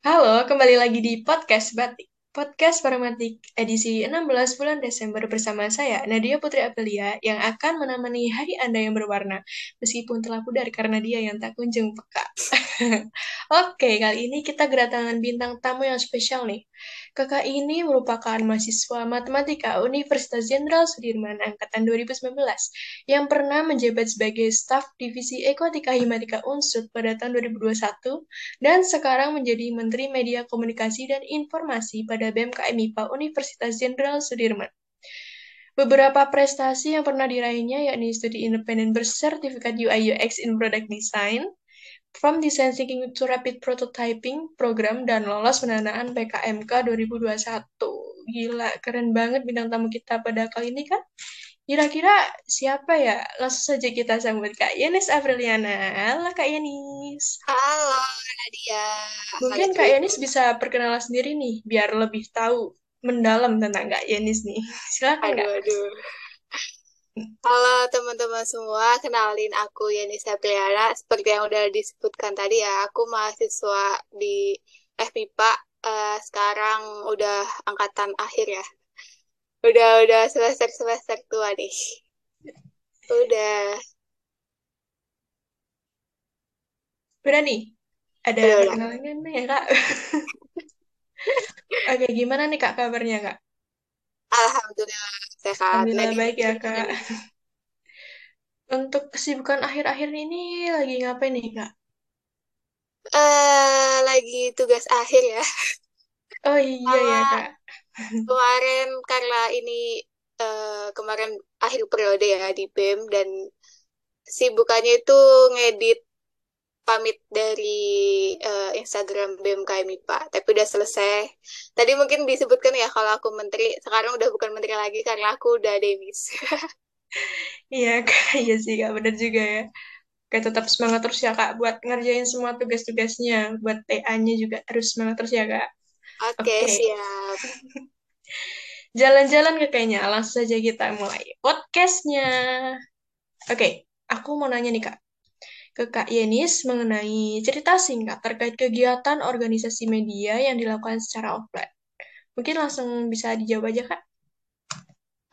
Halo, kembali lagi di Podcast Batik. Podcast Paramatik edisi 16 bulan Desember bersama saya, Nadia Putri Aprilia, yang akan menemani hari Anda yang berwarna, meskipun telah pudar karena dia yang tak kunjung peka. Oke, kali ini kita kedatangan bintang tamu yang spesial nih. Kakak ini merupakan mahasiswa matematika Universitas Jenderal Sudirman Angkatan 2019 yang pernah menjabat sebagai staf Divisi Ekotika Himatika Unsud pada tahun 2021 dan sekarang menjadi Menteri Media Komunikasi dan Informasi pada BMKM IPA Universitas Jenderal Sudirman. Beberapa prestasi yang pernah diraihnya yakni studi independen bersertifikat UI UX in Product Design, From Design Thinking to Rapid Prototyping program dan lolos pendanaan PKMK 2021. Gila, keren banget bintang tamu kita pada kali ini kan? Kira-kira siapa ya? Langsung saja kita sambut Kak Yanis Apriliana. Halo Kak Yanis. Halo Nadia. Halo Mungkin Kak. Yanis bisa perkenalan sendiri nih, biar lebih tahu mendalam tentang Kak Yanis nih. Silakan Kak. Aduh, aduh. Halo teman-teman semua, kenalin aku Yeni Sapriana. Seperti yang udah disebutkan tadi ya, aku mahasiswa di FMIPA. Eh, sekarang udah angkatan akhir ya. Udah udah semester semester tua nih. Udah, Udah nih, ada perkenalannya nih ya Kak. Oke, gimana nih Kak kabarnya Kak? Alhamdulillah sehat. Alhamdulillah baik ya Kak. Untuk kesibukan akhir-akhir ini lagi ngapain nih Kak? Eh, lagi tugas akhir ya. Oh iya Sama ya Kak. kemarin karena ini eh, kemarin akhir periode ya di BEM dan sibukannya itu ngedit pamit dari eh, Instagram BMKM MIPA, tapi udah selesai. Tadi mungkin disebutkan ya kalau aku menteri, sekarang udah bukan menteri lagi karena aku udah demis. Iya Kak, iya sih Kak, bener juga ya. Kayak tetap semangat terus ya Kak buat ngerjain semua tugas-tugasnya. Buat TA-nya juga harus semangat terus ya Kak. Oke, Oke, siap. jalan-jalan ke kayaknya. Langsung saja kita mulai podcastnya. Oke, aku mau nanya nih Kak. Ke Kak Yenis mengenai cerita singkat terkait kegiatan organisasi media yang dilakukan secara offline. Mungkin langsung bisa dijawab aja Kak.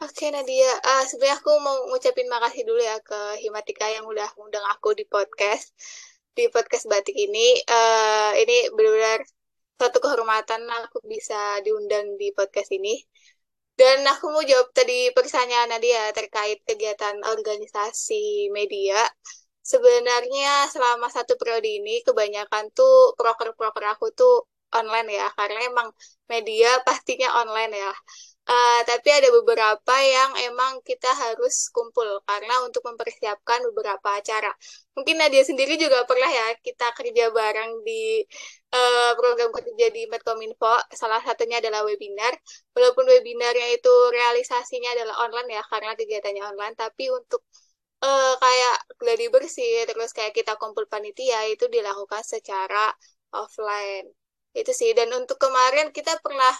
Oke Nadia, ah sebenarnya aku mau ngucapin makasih dulu ya ke Himatika yang udah ngundang aku di podcast, di podcast batik ini. Eh ini benar-benar suatu kehormatan aku bisa diundang di podcast ini. Dan aku mau jawab tadi pertanyaan Nadia terkait kegiatan organisasi media. Sebenarnya selama satu periode ini kebanyakan tuh proker-proker aku tuh online ya, karena emang media pastinya online ya. Uh, tapi ada beberapa yang emang kita harus kumpul karena untuk mempersiapkan beberapa acara. Mungkin Nadia sendiri juga pernah ya kita kerja bareng di uh, program kerja di Medcominfo. Salah satunya adalah webinar. Walaupun webinarnya itu realisasinya adalah online ya karena kegiatannya online, tapi untuk uh, kayak gladi bersih terus kayak kita kumpul panitia itu dilakukan secara offline. Itu sih. Dan untuk kemarin kita pernah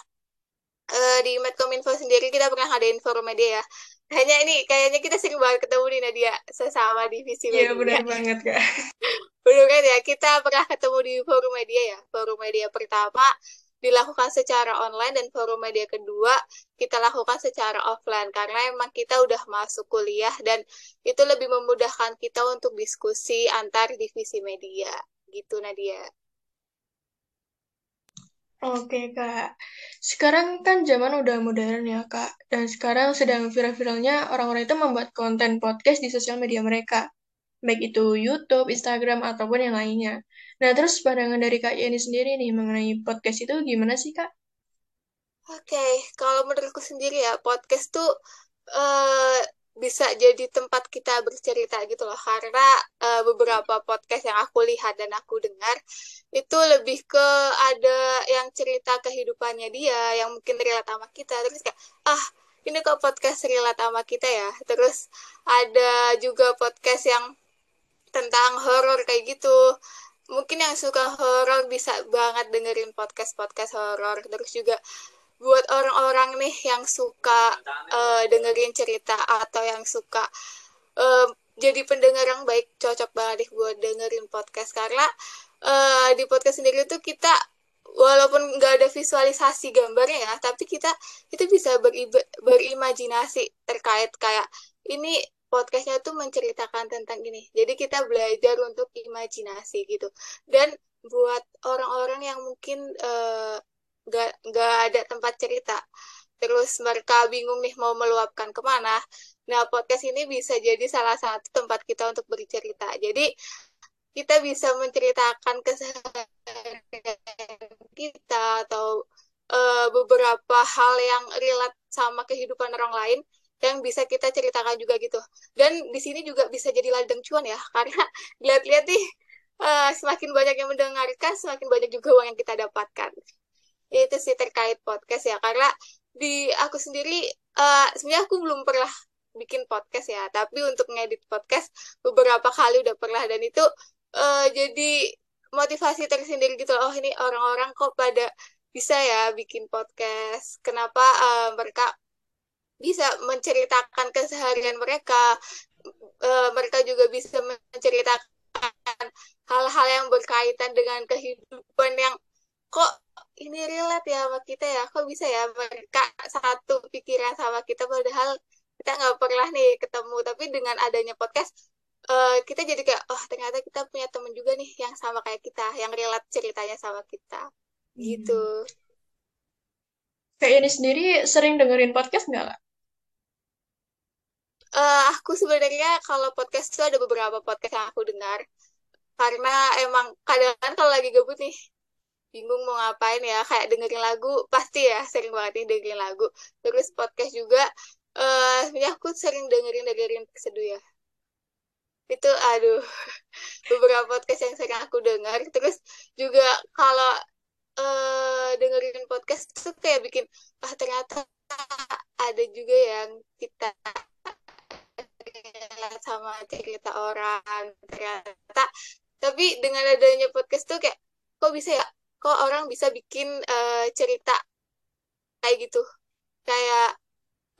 uh, di Medcominfo sendiri kita pernah ngadain forum media ya. Kayaknya ini kayaknya kita sering banget ketemu nih Nadia sesama divisi Iya, media. benar banget Kak. Benar kan ya, kita pernah ketemu di forum media ya. Forum media pertama dilakukan secara online dan forum media kedua kita lakukan secara offline karena emang kita udah masuk kuliah dan itu lebih memudahkan kita untuk diskusi antar divisi media gitu Nadia. Oke, Kak. Sekarang kan zaman udah modern ya, Kak. Dan sekarang sedang viral-viralnya orang-orang itu membuat konten podcast di sosial media mereka. Baik itu YouTube, Instagram, ataupun yang lainnya. Nah, terus pandangan dari Kak Yeni sendiri nih mengenai podcast itu gimana sih, Kak? Oke, kalau menurutku sendiri ya podcast tuh eh, bisa jadi tempat kita bercerita gitu loh karena uh, beberapa podcast yang aku lihat dan aku dengar itu lebih ke ada yang cerita kehidupannya dia yang mungkin relate sama kita terus kayak ah ini kok podcast relate sama kita ya terus ada juga podcast yang tentang horor kayak gitu. Mungkin yang suka horor bisa banget dengerin podcast-podcast horor. Terus juga buat orang-orang nih yang suka uh, dengerin cerita atau yang suka uh, jadi pendengar yang baik cocok banget nih buat dengerin podcast. Karena uh, di podcast sendiri tuh kita walaupun nggak ada visualisasi gambarnya ya tapi kita itu bisa berimajinasi terkait kayak ini podcastnya tuh menceritakan tentang ini jadi kita belajar untuk imajinasi gitu. Dan buat orang-orang yang mungkin uh, nggak nggak ada tempat cerita terus mereka bingung nih mau meluapkan ke mana nah podcast ini bisa jadi salah satu tempat kita untuk bercerita. Jadi kita bisa menceritakan keseharian kita atau uh, beberapa hal yang relate sama kehidupan orang lain yang bisa kita ceritakan juga gitu. Dan di sini juga bisa jadi ladang cuan ya, karena lihat-lihat nih uh, semakin banyak yang mendengarkan, semakin banyak juga uang yang kita dapatkan. Itu sih terkait podcast ya, karena di aku sendiri uh, sebenarnya aku belum pernah bikin podcast ya, tapi untuk ngedit podcast beberapa kali udah pernah dan itu uh, jadi motivasi tersendiri gitu loh. Oh ini orang-orang kok pada bisa ya bikin podcast. Kenapa uh, mereka bisa menceritakan keseharian mereka. Uh, mereka juga bisa menceritakan hal-hal yang berkaitan dengan kehidupan yang kok ini relate ya sama kita ya. Kok bisa ya mereka satu pikiran sama kita padahal kita nggak pernah nih ketemu. Tapi dengan adanya podcast uh, kita jadi kayak oh ternyata kita punya temen juga nih yang sama kayak kita yang relate ceritanya sama kita gitu hmm. kayak ini sendiri sering dengerin podcast nggak uh, aku sebenarnya kalau podcast itu ada beberapa podcast yang aku dengar. Karena emang kadang kadang kalau lagi gabut nih bingung mau ngapain ya kayak dengerin lagu pasti ya sering banget nih dengerin lagu. Terus podcast juga eh uh, aku sering dengerin dengerin seduh ya. Itu aduh beberapa podcast yang sering aku dengar. Terus juga kalau uh, dengerin podcast tuh kayak bikin ah ternyata ada juga yang kita sama cerita orang ternyata tapi dengan adanya podcast tuh kayak kok bisa ya kok orang bisa bikin uh, cerita kayak gitu kayak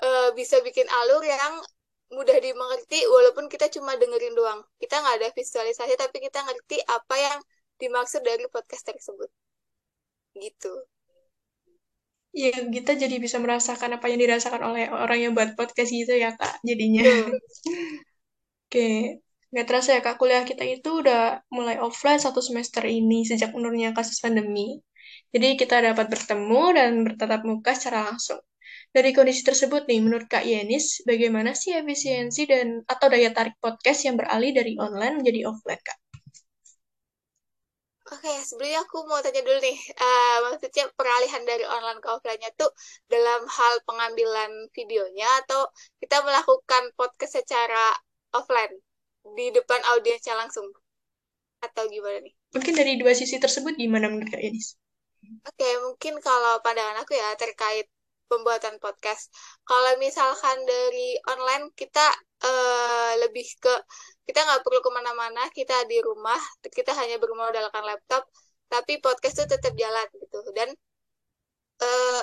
uh, bisa bikin alur yang mudah dimengerti walaupun kita cuma dengerin doang. Kita nggak ada visualisasi tapi kita ngerti apa yang dimaksud dari podcast tersebut. Gitu. Ya, kita jadi bisa merasakan apa yang dirasakan oleh orang yang buat podcast gitu ya, Kak, jadinya. Oke. Nggak terasa ya, Kak, kuliah kita itu udah mulai offline satu semester ini sejak menurunnya kasus pandemi. Jadi kita dapat bertemu dan bertatap muka secara langsung. Dari kondisi tersebut nih, menurut Kak Yenis, bagaimana sih efisiensi dan atau daya tarik podcast yang beralih dari online menjadi offline, Kak? Oke, sebelumnya aku mau tanya dulu nih, uh, maksudnya peralihan dari online ke offline-nya tuh dalam hal pengambilan videonya atau kita melakukan podcast secara offline di depan audiensnya langsung? Atau gimana nih? Mungkin dari dua sisi tersebut gimana menurut Kak Yenis? Oke, mungkin kalau pandangan aku ya terkait pembuatan podcast. Kalau misalkan dari online kita uh, lebih ke kita nggak perlu ke mana-mana, kita di rumah, kita hanya bermodalkan laptop, tapi podcast itu tetap jalan gitu. Dan uh,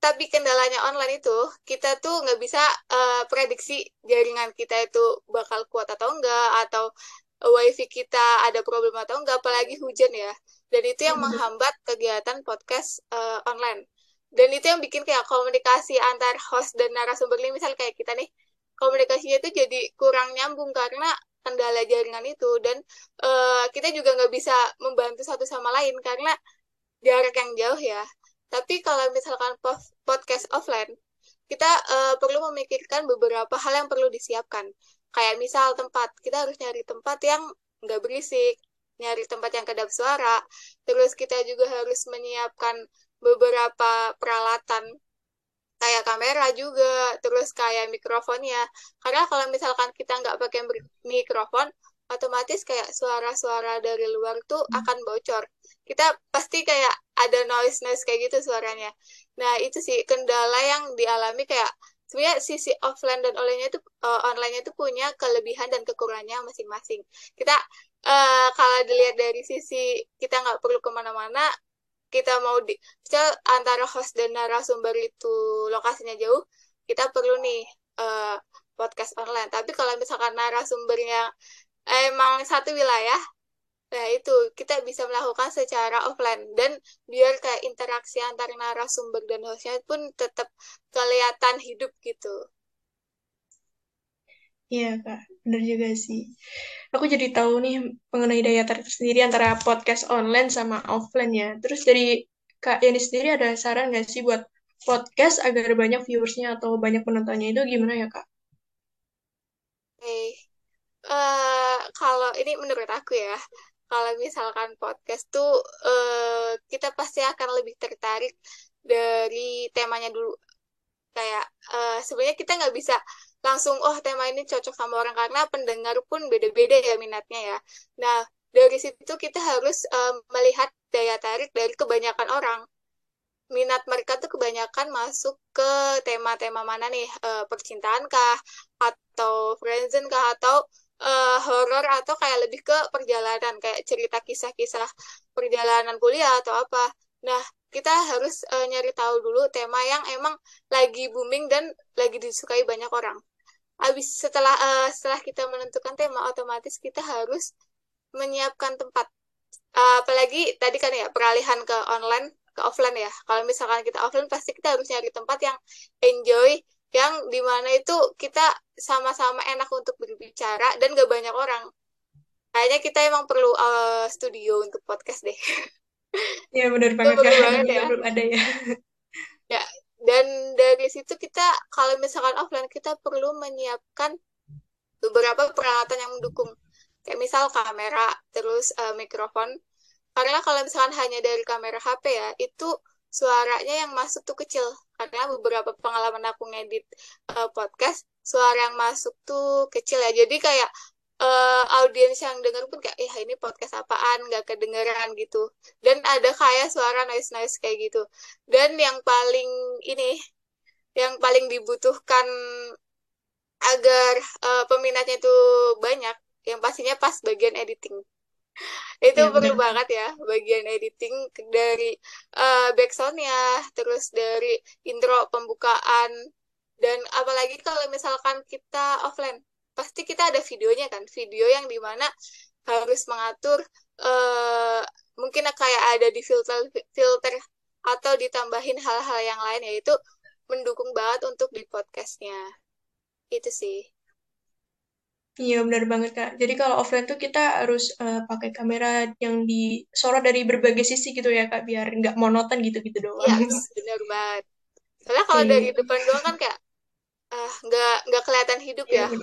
tapi kendalanya online itu kita tuh nggak bisa uh, prediksi jaringan kita itu bakal kuat atau enggak atau wifi kita ada problem atau enggak apalagi hujan ya. Dan itu yang menghambat kegiatan podcast uh, online. Dan itu yang bikin kayak komunikasi antar host dan narasumber ini misal kayak kita nih komunikasinya itu jadi kurang nyambung karena kendala jaringan itu. Dan uh, kita juga nggak bisa membantu satu sama lain karena jarak yang jauh ya tapi kalau misalkan podcast offline kita uh, perlu memikirkan beberapa hal yang perlu disiapkan kayak misal tempat kita harus nyari tempat yang nggak berisik nyari tempat yang kedap suara terus kita juga harus menyiapkan beberapa peralatan kayak kamera juga, terus kayak mikrofonnya. Karena kalau misalkan kita nggak pakai mikrofon, otomatis kayak suara-suara dari luar tuh hmm. akan bocor. Kita pasti kayak ada noise-noise kayak gitu suaranya. Nah, itu sih kendala yang dialami kayak sebenarnya sisi offline dan online-nya itu uh, online-nya itu punya kelebihan dan kekurangannya masing-masing. Kita uh, kalau dilihat dari sisi kita nggak perlu ke mana-mana, kita mau di misal antara host dan narasumber itu lokasinya jauh kita perlu nih uh, podcast online tapi kalau misalkan narasumbernya emang satu wilayah Nah, itu kita bisa melakukan secara offline dan biar kayak interaksi antar narasumber dan hostnya pun tetap kelihatan hidup gitu. Iya, Kak. Bener juga sih. Aku jadi tahu nih mengenai daya tarik sendiri antara podcast online sama offline ya. Terus dari Kak Yani sendiri ada saran nggak sih buat podcast agar banyak viewersnya atau banyak penontonnya itu gimana ya, Kak? Oke, uh, kalau ini menurut aku ya, kalau misalkan podcast tuh uh, kita pasti akan lebih tertarik dari temanya dulu. Kayak uh, sebenarnya kita nggak bisa langsung oh tema ini cocok sama orang karena pendengar pun beda-beda ya minatnya ya. Nah dari situ kita harus uh, melihat daya tarik dari kebanyakan orang minat mereka tuh kebanyakan masuk ke tema-tema mana nih uh, percintaan kah atau friendzone kah atau uh, horor atau kayak lebih ke perjalanan kayak cerita kisah-kisah perjalanan kuliah atau apa. Nah, kita harus uh, nyari tahu dulu tema yang emang lagi booming dan lagi disukai banyak orang. Habis setelah uh, setelah kita menentukan tema, otomatis kita harus menyiapkan tempat. Uh, apalagi tadi kan ya peralihan ke online ke offline ya. Kalau misalkan kita offline pasti kita harus nyari tempat yang enjoy yang di mana itu kita sama-sama enak untuk berbicara dan gak banyak orang. Kayaknya kita emang perlu uh, studio untuk podcast deh. Iya benar banget kan. Banget ya. Belum ada ya. Ya, dan dari situ kita kalau misalkan offline kita perlu menyiapkan beberapa peralatan yang mendukung. Kayak misal kamera, terus uh, mikrofon. Karena kalau misalkan hanya dari kamera HP ya, itu suaranya yang masuk tuh kecil karena beberapa pengalaman aku ngedit uh, podcast suara yang masuk tuh kecil ya. Jadi kayak uh, audiens yang denger pun kayak eh ini podcast apaan? Nggak kedengeran gitu. Dan ada kayak suara noise noise kayak gitu. Dan yang paling ini yang paling dibutuhkan agar uh, peminatnya itu banyak yang pastinya pas bagian editing itu ya, perlu bener. banget ya bagian editing dari uh, backsoundnya terus dari intro pembukaan dan apalagi kalau misalkan kita offline pasti kita ada videonya kan video yang di mana harus mengatur uh, mungkin kayak ada di filter filter atau ditambahin hal-hal yang lain yaitu mendukung banget untuk di podcastnya itu sih Iya benar banget kak. Jadi kalau offline tuh kita harus uh, pakai kamera yang disorot dari berbagai sisi gitu ya kak, biar nggak monoton gitu-gitu doang. Iya yes, benar banget. Soalnya kalau iya. dari depan doang kan kayak uh, nggak nggak kelihatan hidup ya.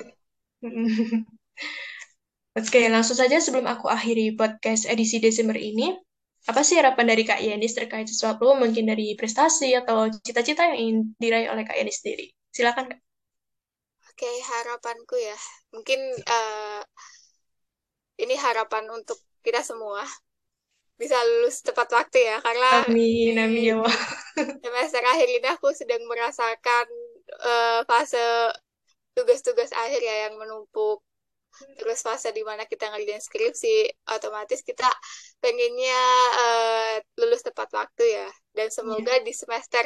Oke, langsung saja sebelum aku akhiri podcast edisi Desember ini, apa sih harapan dari Kak Yanis terkait sesuatu mungkin dari prestasi atau cita-cita yang ingin diraih oleh Kak Yanis sendiri? Silakan Kak. Oke, harapanku ya. Mungkin uh, ini harapan untuk kita semua bisa lulus tepat waktu ya karena amin amin ya semester akhir ini aku sedang merasakan uh, fase tugas-tugas akhir ya yang menumpuk terus fase di mana kita ngerjain skripsi otomatis kita pengennya uh, lulus tepat waktu ya dan semoga yeah. di semester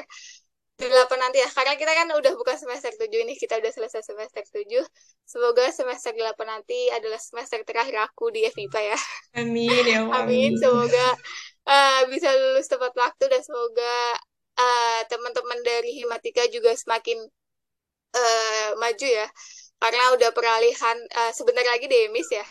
delapan nanti ya. Karena kita kan udah bukan semester tujuh ini kita udah selesai semester tujuh. Semoga semester delapan nanti adalah semester terakhir aku di FIPA ya. Amin ya Allah. amin semoga uh, bisa lulus tepat waktu dan semoga uh, teman-teman dari Himatika juga semakin uh, maju ya. Karena udah peralihan uh, sebentar lagi demis ya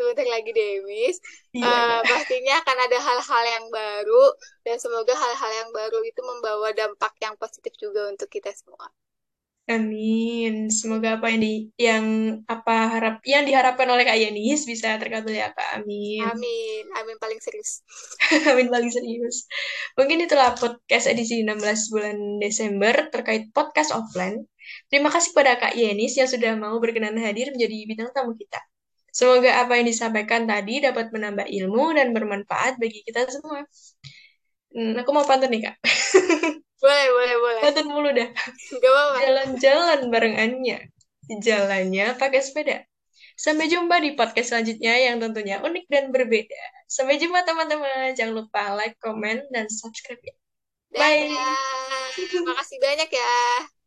sebentar lagi Demis. Iya. Uh, pastinya akan ada hal-hal yang baru dan semoga hal-hal yang baru itu membawa dampak yang positif juga untuk kita semua. Amin. Semoga apa yang di yang apa harap yang diharapkan oleh Kak Yanis bisa terkabul ya Kak. Amin. Amin. Amin paling serius. Amin paling serius. Mungkin itulah podcast edisi 16 bulan Desember terkait podcast offline. Terima kasih pada Kak Yenis yang sudah mau berkenan hadir menjadi bintang tamu kita. Semoga apa yang disampaikan tadi dapat menambah ilmu dan bermanfaat bagi kita semua. Hmm, aku mau pantun nih, Kak. Boleh, boleh, boleh. Pantun mulu dah. Jalan-jalan bareng Anya. Jalannya pakai sepeda. Sampai jumpa di podcast selanjutnya yang tentunya unik dan berbeda. Sampai jumpa teman-teman. Jangan lupa like, comment, dan subscribe ya. Bye. Terima kasih banyak ya.